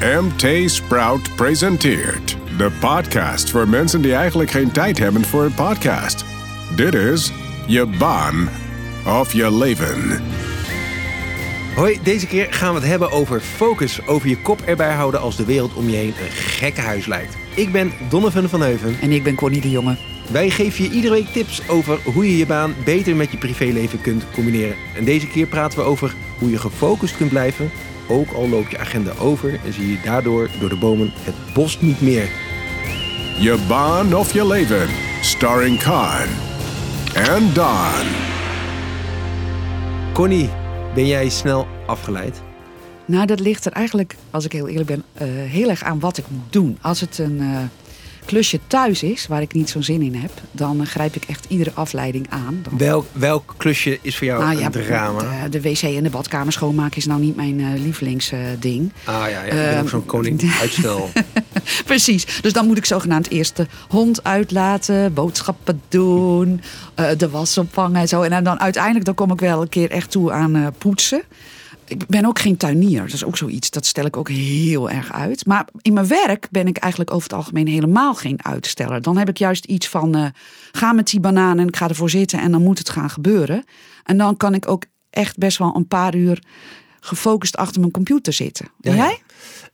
MT Sprout presenteert de podcast voor mensen die eigenlijk geen tijd hebben voor een podcast. Dit is je baan of je leven. Hoi, deze keer gaan we het hebben over focus. Over je kop erbij houden als de wereld om je heen een gekke huis lijkt. Ik ben Donovan van Heuven. En ik ben Connie de Jonge. Wij geven je iedere week tips over hoe je je baan beter met je privéleven kunt combineren. En deze keer praten we over hoe je gefocust kunt blijven, ook al loopt je agenda over en zie je daardoor door de bomen het bos niet meer. Je baan of je leven. Starring Khan en Don. Connie, ben jij snel afgeleid? Nou, dat ligt er eigenlijk, als ik heel eerlijk ben, eh, heel erg aan wat ik moet doen. Als het een eh, klusje thuis is, waar ik niet zo'n zin in heb, dan eh, grijp ik echt iedere afleiding aan. Dan... Welk, welk klusje is voor jou Nou een ja, drama? De, de wc en de badkamer schoonmaken is nou niet mijn eh, lievelingsding. Ah ja, ja ik ben Ehm, ook zo'n koning uitstel. Precies. Dus dan moet ik zogenaamd eerst de hond uitlaten, boodschappen doen, eh, de was opvangen en zo. En dan uiteindelijk dan kom ik wel een keer echt toe aan poetsen. Ik ben ook geen tuinier. Dat is ook zoiets. Dat stel ik ook heel erg uit. Maar in mijn werk ben ik eigenlijk over het algemeen helemaal geen uitsteller. Dan heb ik juist iets van: eh, ga met die banaan en ik ga ervoor zitten en dan moet het gaan gebeuren. En dan kan ik ook echt best wel een paar uur gefocust achter mijn computer zitten. En Ja, jij?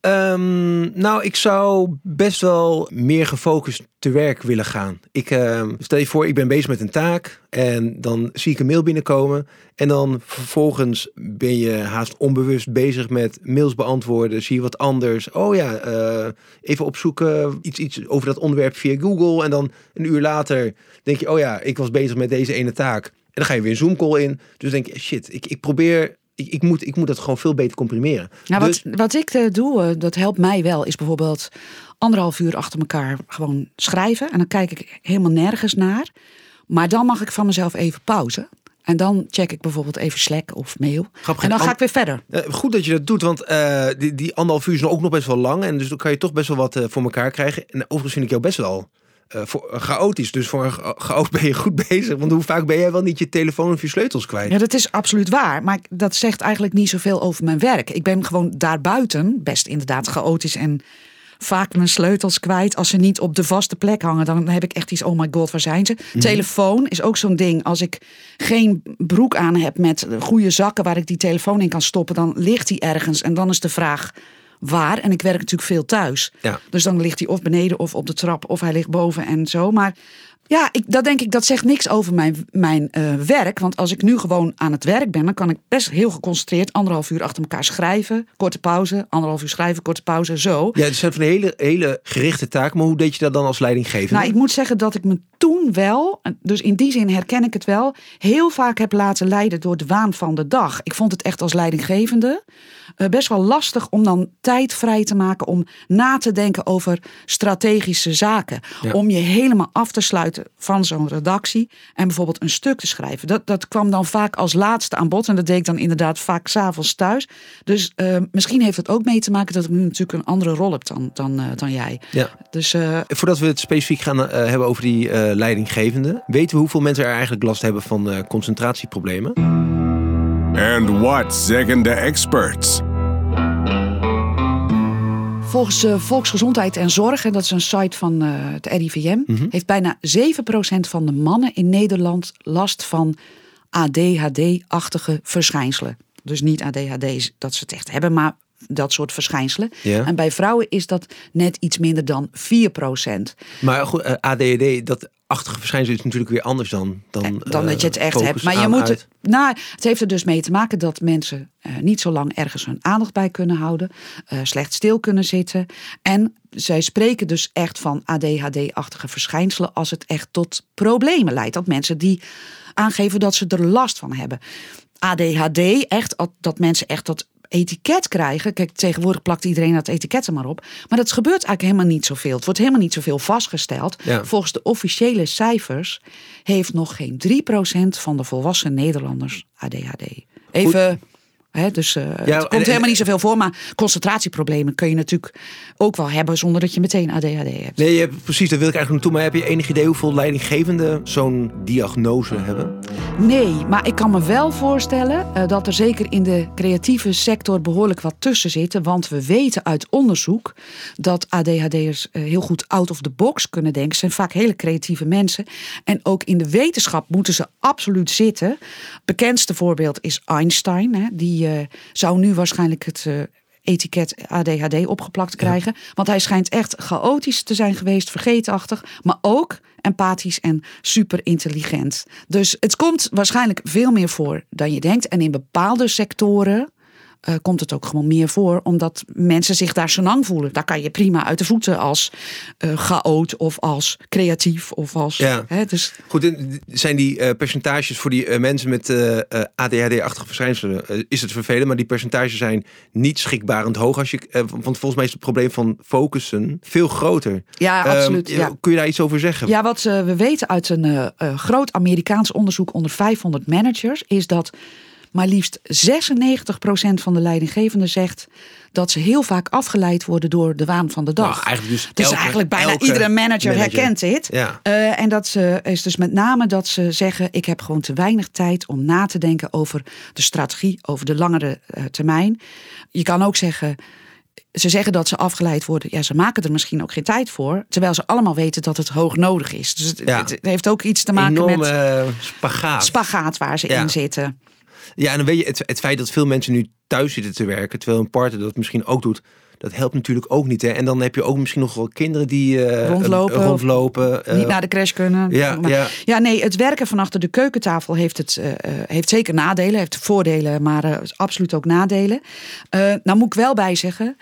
Ehm, nou, ik zou best wel meer gefocust te werk willen gaan. Ik ehm, stel je voor, ik ben bezig met een taak en dan zie ik een mail binnenkomen en dan vervolgens ben je haast onbewust bezig met mails beantwoorden. Zie je wat anders? Oh ja, eh, even opzoeken iets, iets over dat onderwerp via Google en dan een uur later denk je, oh ja, ik was bezig met deze ene taak. En dan ga je weer een Zoom call in. Dus denk je, shit, ik, ik probeer, ik, ik, moet, ik moet dat gewoon veel beter comprimeren. Nou, Dus- wat, wat ik eh, doe, eh, dat helpt mij wel, is bijvoorbeeld anderhalf uur achter elkaar gewoon schrijven. En dan kijk ik helemaal nergens naar. Maar dan mag ik van mezelf even pauze. En dan check ik bijvoorbeeld even Slack of mail. Grappig, en dan ga ik weer verder. Eh, goed dat je dat doet, want die, die anderhalf uur is nou ook nog best wel lang. En dus dan kan je toch best wel wat voor elkaar krijgen. En overigens vind ik jou best wel eh, voor, chaotisch. Dus voor een cha- chaot ben je goed bezig. Want hoe vaak ben jij wel niet je telefoon of je sleutels kwijt? Ja, dat is absoluut waar. Maar dat zegt eigenlijk niet zoveel over mijn werk. Ik ben gewoon daarbuiten best inderdaad chaotisch en vaak mijn sleutels kwijt. Als ze niet op de vaste plek hangen, dan heb ik echt iets, oh my god, waar zijn ze? Telefoon is ook zo'n ding. Als ik geen broek aan heb met goede zakken waar ik die telefoon in kan stoppen, dan ligt die ergens. En dan is de vraag waar. En ik werk natuurlijk veel thuis. Ja. Dus dan ligt hij of beneden of op de trap of hij ligt boven en zo. Maar ja, ik, dat denk ik, dat zegt niks over mijn, mijn eh, werk. Want als ik nu gewoon aan het werk ben, dan kan ik best heel geconcentreerd anderhalf uur achter elkaar schrijven. Korte pauze, anderhalf uur schrijven, korte pauze, zo. Ja, het zijn van een hele, hele gerichte taak. Maar hoe deed je dat dan als leidinggevende? Nou, ik moet zeggen dat ik me toen wel, dus in die zin herken ik het wel, heel vaak heb laten leiden door de waan van de dag. Ik vond het echt als leidinggevende best wel lastig om dan tijd vrij te maken om na te denken over strategische zaken. Ja. Om je helemaal af te sluiten van zo'n redactie en bijvoorbeeld een stuk te schrijven. Dat, dat kwam dan vaak als laatste aan bod en dat deed ik dan inderdaad vaak s'avonds thuis. Dus eh, misschien heeft het ook mee te maken dat ik nu natuurlijk een andere rol heb dan, dan, eh, dan jij. Ja. Dus eh, Voordat we het specifiek gaan eh, hebben over die eh, leidinggevende. Weten we hoeveel mensen er eigenlijk last hebben van eh, concentratieproblemen? And what zeggen de experts? Volgens eh, Volksgezondheid en Zorg, en dat is een site van eh, het RIVM, heeft bijna 7% van de mannen in Nederland last van ADHD-achtige verschijnselen. Dus niet ADHD dat ze het echt hebben, maar dat soort verschijnselen. Ja. En bij vrouwen is dat net iets minder dan 4%. Maar goed, eh, ADHD, dat achtige verschijnsel is natuurlijk weer anders dan... Dan, dan dat je het eh, echt hebt. Maar je moet. uit. Nou, het heeft er dus mee te maken dat mensen eh, niet zo lang ergens hun aandacht bij kunnen houden, eh, slecht stil kunnen zitten. En zij spreken dus echt van ADHD-achtige verschijnselen als het echt tot problemen leidt. Dat mensen die aangeven dat ze er last van hebben. ADHD, echt, dat mensen echt dat etiket krijgen. Kijk, tegenwoordig plakt iedereen dat etiket er maar op. Maar dat gebeurt eigenlijk helemaal niet zoveel. Het wordt helemaal niet zoveel vastgesteld. Ja. Volgens de officiële cijfers heeft nog geen 3% van de volwassen Nederlanders ADHD. Even Dus Ja, het komt en- helemaal niet zoveel voor. Maar concentratieproblemen kun je natuurlijk ook wel hebben zonder dat je meteen ADHD hebt. Nee, je hebt, precies, dat wil ik eigenlijk naartoe. Maar heb je enig idee hoeveel leidinggevenden zo'n diagnose hebben? Nee, maar ik kan me wel voorstellen eh, dat er zeker in de creatieve sector behoorlijk wat tussen zitten. Want we weten uit onderzoek dat ADHD'ers eh, heel goed out of the box kunnen denken. Ze zijn vaak hele creatieve mensen. En ook in de wetenschap moeten ze absoluut zitten. Bekendste voorbeeld is Einstein. Hè. Die zou nu waarschijnlijk het. eh, etiket ADHD opgeplakt krijgen. Want hij schijnt echt chaotisch te zijn geweest, vergeetachtig, maar ook empathisch en super intelligent. Dus het komt waarschijnlijk veel meer voor dan je denkt. En in bepaalde sectoren eh, komt het ook gewoon meer voor, omdat mensen zich daar senang voelen. Daar kan je prima uit de voeten als eh chaot of als creatief of als. Ja. Hè, dus Goed, zijn die eh, percentages voor die mensen met ADHD-achtige verschijnselen, is het vervelend, maar die percentages zijn niet schrikbarend hoog. Als je, want volgens mij is het probleem van focussen veel groter. ja, Ehm, absoluut. ja. Kun je daar iets over zeggen? Ja, wat we weten uit een groot Amerikaans onderzoek onder 500 managers is dat maar liefst 96% van de leidinggevenden zegt dat ze heel vaak afgeleid worden door de waan van de dag. Nou, eigenlijk dus dus elke- eigenlijk bijna iedere manager, manager. herkent dit. Ja. Eh, en dat ze, is dus met name dat ze zeggen: ik heb gewoon te weinig tijd om na te denken over de strategie, over de langere eh, termijn. Je kan ook zeggen. Ze zeggen dat ze afgeleid worden. Ja, ze maken er misschien ook geen tijd voor. Terwijl ze allemaal weten dat het hoog nodig is. Dus het, Ja. heeft ook iets te maken Enorme met spagaat. spagaat waar ze Ja. in zitten. Ja, en dan weet je, het, het feit dat veel mensen nu thuis zitten te werken, terwijl een partner dat misschien ook doet, dat helpt natuurlijk ook niet. Hè? En dan heb je ook misschien nog wel kinderen die eh, Rondlopen rondlopen eh, Niet naar de crash kunnen. ja, Maar- ja. Ja, nee, het werken van achter de keukentafel heeft, het, eh, heeft zeker nadelen. Heeft voordelen, maar absoluut ook nadelen. Nou moet ik wel bij zeggen,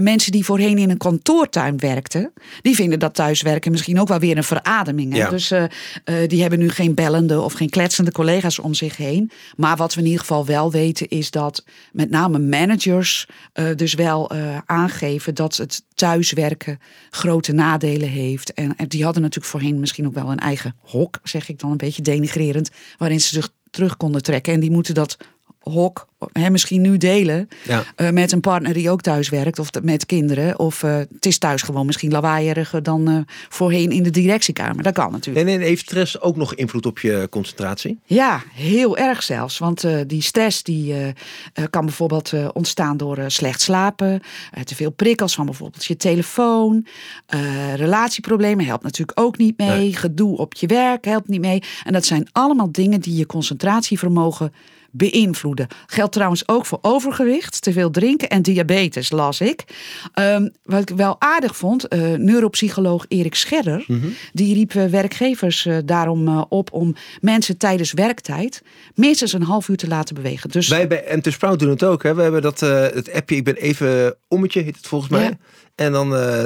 mensen die voorheen in een kantoortuin werkten, die vinden dat thuiswerken misschien ook wel weer een verademing. Ja. Dus die hebben nu geen bellende of geen kletsende collega's om zich heen. Maar wat we in ieder geval wel weten is dat met name managers dus wel eh, dat het thuiswerken grote nadelen heeft. En, en die hadden natuurlijk voorheen misschien ook wel een eigen hok, zeg ik dan een beetje denigrerend, waarin ze zich terug konden trekken. En die moeten dat hok hè, misschien nu delen Ja. eh, met een partner die ook thuis werkt of met kinderen. Of eh, het is thuis gewoon misschien lawaaieriger dan eh, voorheen in de directiekamer. Dat kan natuurlijk. En, en heeft stress ook nog invloed op je concentratie? Ja, heel erg zelfs. Want die stress die, kan bijvoorbeeld ontstaan door slecht slapen, te veel prikkels van bijvoorbeeld je telefoon, relatieproblemen helpt natuurlijk ook niet mee, Nee. gedoe op je werk helpt niet mee. En dat zijn allemaal dingen die je concentratievermogen beïnvloeden. Geldt trouwens ook voor overgewicht, te veel drinken en diabetes, las ik. Ehm, wat ik wel aardig vond, eh, neuropsycholoog Erik Scherder, die riep eh, werkgevers eh, daarom op om mensen tijdens werktijd minstens een half uur te laten bewegen. Dus Wij bij Enter Sprout doen het ook. Hè? We hebben dat het appje, ik ben even ommetje, heet het volgens mij. Ja. En dan eh,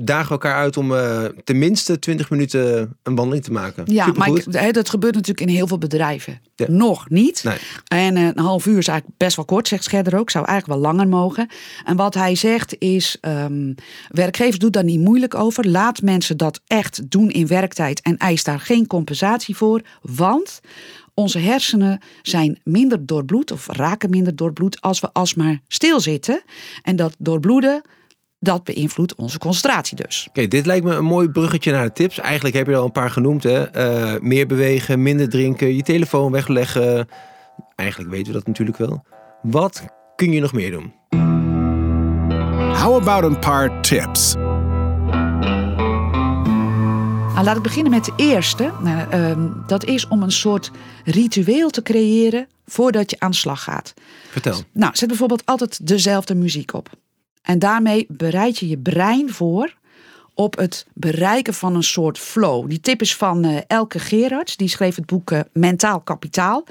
dagen we elkaar uit om eh, tenminste 20 minuten een wandeling te maken. ja, maar ik, dat gebeurt natuurlijk in heel veel bedrijven. Ja. Nog niet. Nee. En eh, een half uur is eigenlijk best wel kort, zegt Scherder ook. Zou eigenlijk wel langer mogen. En wat hij zegt is, ehm werkgevers doet daar niet moeilijk over. Laat mensen dat echt doen in werktijd en eis daar geen compensatie voor. Want onze hersenen zijn minder doorbloed of raken minder doorbloed als we alsmaar stilzitten. En dat doorbloeden, dat beïnvloedt onze concentratie dus. Oké, dit lijkt me een mooi bruggetje naar de tips. Eigenlijk heb je er al een paar genoemd. Hè? Eh, meer bewegen, minder drinken, je telefoon wegleggen. Eigenlijk weten we dat natuurlijk wel. Wat kun je nog meer doen? How about een paar tips? Nou, laat ik beginnen met de eerste. Nou, ehm, dat is om een soort ritueel te creëren voordat je aan de slag gaat. Vertel. Nou, zet bijvoorbeeld altijd dezelfde muziek op. En daarmee bereid je je brein voor op het bereiken van een soort flow. Die tip is van eh, Elke Gerards. Die schreef het boek eh, Mentaal Kapitaal.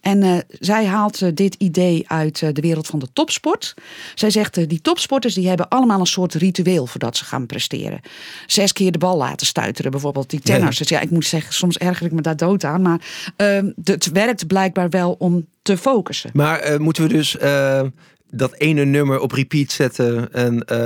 En eh, zij haalt dit idee uit de wereld van de topsport. Zij zegt, die topsporters die hebben allemaal een soort ritueel voordat ze gaan presteren. Zes keer de bal laten stuiteren, bijvoorbeeld die tenners. Dus ja, ik moet zeggen, soms erger ik me daar dood aan. Maar ehm, het werkt blijkbaar wel om te focussen. Maar moeten we dus dat ene nummer op repeat zetten en eh,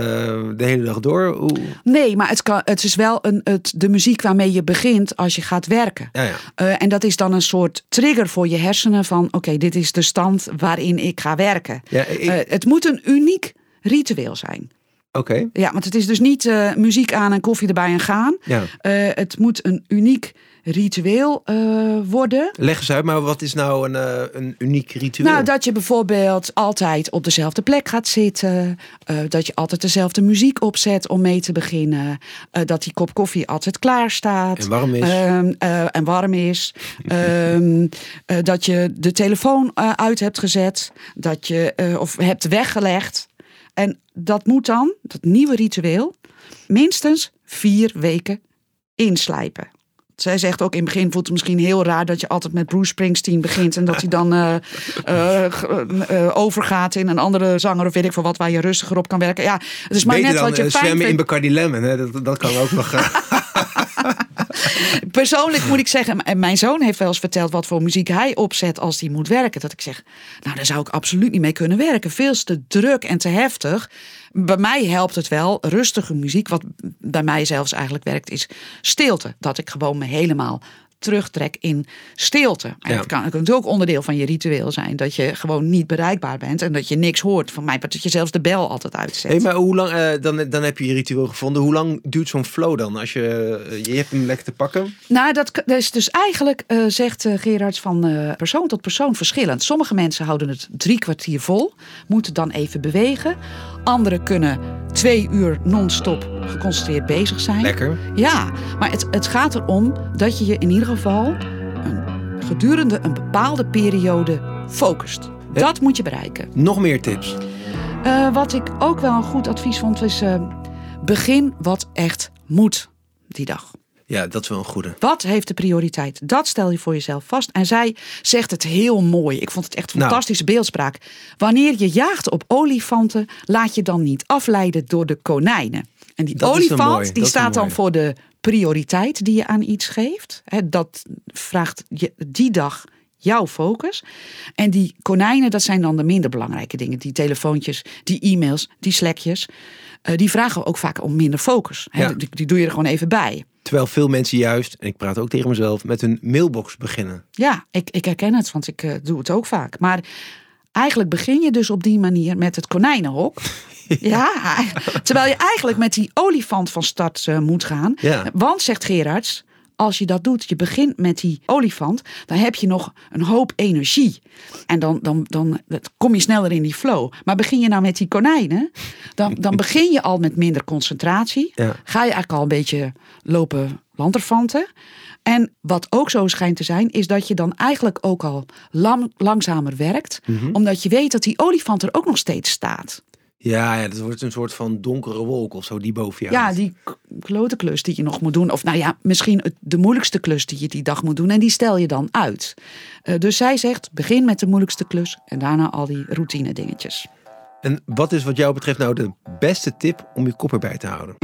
de hele dag door? Hoe... Nee, maar het, kan, het is wel een, het, de muziek waarmee je begint als je gaat werken. Ja, ja. Eh, en dat is dan een soort trigger voor je hersenen van oké, dit is de stand waarin ik ga werken. Ja, ik- Eh, het moet een uniek ritueel zijn. Oké. Ja, want het is dus niet muziek aan en koffie erbij en gaan. Ja. Het moet een uniek ritueel eh, worden. Leg eens uit, maar wat is nou een, eh, een uniek ritueel? Nou, dat je bijvoorbeeld altijd op dezelfde plek gaat zitten. eh, dat je altijd dezelfde muziek opzet om mee te beginnen. dat die kop koffie altijd klaar staat. En warm is. Ehm, eh, en warm is. Ehm, eh, dat je de telefoon uit hebt gezet. Dat je, of hebt weggelegd. En dat moet dan, dat nieuwe ritueel, minstens vier weken inslijpen. Zij zegt ook in het begin voelt het misschien heel raar dat je altijd met Bruce Springsteen begint en dat hij dan eh, eh, eh, overgaat in een andere zanger of weet ik veel wat waar je rustiger op kan werken. Ja, het is maar Beter net wat je fijn zwemmen in. Bacardi Lemon. Hè? Dat, dat kan ook nog. Persoonlijk moet ik zeggen, en mijn zoon heeft wel eens verteld wat voor muziek hij opzet als hij moet werken. Dat ik zeg, nou daar zou ik absoluut niet mee kunnen werken. Veel te druk en te heftig. Bij mij helpt het wel, rustige muziek. Wat bij mij zelfs eigenlijk werkt, is stilte. Dat ik gewoon me helemaal terugtrek in stilte. En Ja. het kan, het kan natuurlijk ook onderdeel van je ritueel zijn. Dat je gewoon niet bereikbaar bent en dat je niks hoort. Van mij dat je zelfs de bel altijd uitzet. hey, maar hoe lang, eh, dan, dan heb je je ritueel gevonden. Hoe lang duurt zo'n flow dan? Als je, eh, je hebt hem lekker te pakken. Nou, dat is dus eigenlijk, eh, zegt Gerards, van persoon tot persoon verschillend. Sommige mensen houden het drie kwartier vol, moeten dan even bewegen. Anderen kunnen twee uur non-stop geconcentreerd bezig zijn. Lekker. Ja, maar het, het gaat erom dat je je in ieder geval een, gedurende een bepaalde periode focust. Dat moet je bereiken. Nog meer tips. Eh, wat ik ook wel een goed advies vond, is eh, begin wat echt moet die dag. Ja, dat is wel een goede. Wat heeft de prioriteit? Dat stel je voor jezelf vast. En zij zegt het heel mooi. Ik vond het echt Nou. fantastische beeldspraak. Wanneer je jaagt op olifanten, laat je dan niet afleiden door de konijnen. En die Dat olifant die staat dan voor de prioriteit die je aan iets geeft. Dat vraagt je die dag jouw focus. En die konijnen, dat zijn dan de minder belangrijke dingen. Die telefoontjes, die e-mails, die slackjes. eh, die vragen ook vaak om minder focus. Ja. die, die doe je er gewoon even bij. Terwijl veel mensen juist, en ik praat ook tegen mezelf, met hun mailbox beginnen. Ja, ik, ik herken het, want ik eh, doe het ook vaak. Maar eigenlijk begin je dus op die manier met het konijnenhok. ja, terwijl je eigenlijk met die olifant van start eh, moet gaan. Ja. Want, zegt Gerards, als je dat doet, je begint met die olifant, dan heb je nog een hoop energie. En dan, dan, dan kom je sneller in die flow. Maar begin je nou met die konijnen, dan, dan begin je al met minder concentratie. Ja. Ga je eigenlijk al een beetje lopen lanterfanten. En wat ook zo schijnt te zijn, is dat je dan eigenlijk ook al lang, langzamer werkt. Mhm. Omdat je weet dat die olifant er ook nog steeds staat. Ja, ja, dat wordt een soort van donkere wolk of zo die boven je Ja, hangt. die klote klus die je nog moet doen. Of nou ja, misschien het- de moeilijkste klus die je die dag moet doen. En die stel je dan uit. Eh, dus zij zegt, begin met de moeilijkste klus. En daarna al die routine dingetjes. En wat is wat jou betreft nou de beste tip om je kop erbij te houden?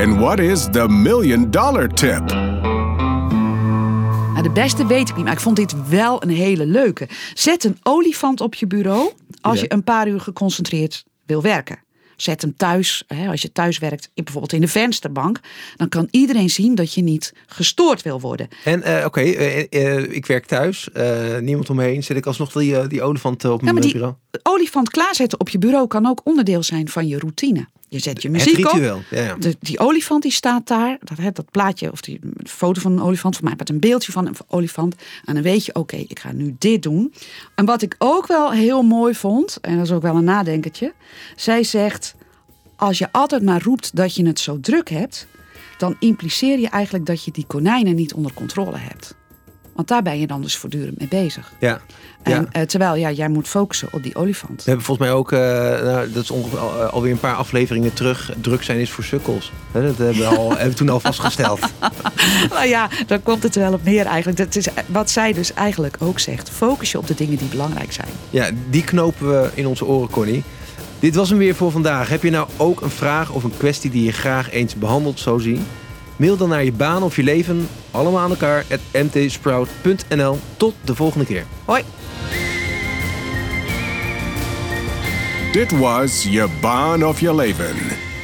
And what is the million dollar tip? Nou, de beste weet ik niet, maar ik vond dit wel een hele leuke. Zet een olifant op je bureau als je een paar uur geconcentreerd wil werken. Zet hem thuis, hè, als je thuis werkt, bijvoorbeeld in de vensterbank. Dan kan iedereen zien dat je niet gestoord wil worden. En eh, oké, eh, eh, ik werk thuis, niemand om me heen. Zet ik alsnog die, die olifant op Ja, mijn maar die bureau? olifant klaarzetten op je bureau kan ook onderdeel zijn van je routine. Je zet je muziek op. Ja, ja. De, die olifant die staat daar, dat, hè, dat plaatje of die foto van een olifant, voor mij met een beeldje van een olifant. En dan weet je, oké, ik ga nu dit doen. En wat ik ook wel heel mooi vond, en dat is ook wel een nadenkertje. Zij zegt, als je altijd maar roept dat je het zo druk hebt, dan impliceer je eigenlijk dat je die konijnen niet onder controle hebt. Want daar ben je dan dus voortdurend mee bezig. ja. En, ja. eh, terwijl ja, jij moet focussen op die olifant. We hebben volgens mij ook, eh, nou, dat is ongeveer al, eh, alweer een paar afleveringen terug, druk zijn is voor sukkels. Dat hebben we, al, hebben we toen al vastgesteld. Nou ja, daar komt het wel op neer eigenlijk. Dat is wat zij dus eigenlijk ook zegt. Focus je op de dingen die belangrijk zijn. Ja, die knopen we in onze oren, Connie. Dit was hem weer voor vandaag. Heb je nou ook een vraag of een kwestie die je graag eens behandeld zou zien? Mail dan naar je baan of je leven, allemaal aan elkaar, at mtsprout.nl. Tot de volgende keer. Hoi! Dit was Je Baan of Je Leven.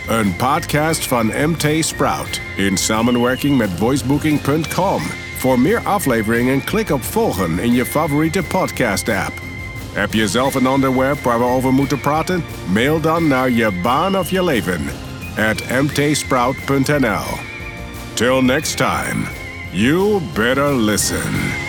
Een podcast van MT Sprout in samenwerking met voicebooking.com. Voor meer afleveringen klik op volgen in je favoriete podcast app. Heb je zelf een onderwerp waar we over moeten praten? Mail dan naar je baan of je leven at mtsprout.nl. Till next time, you better listen.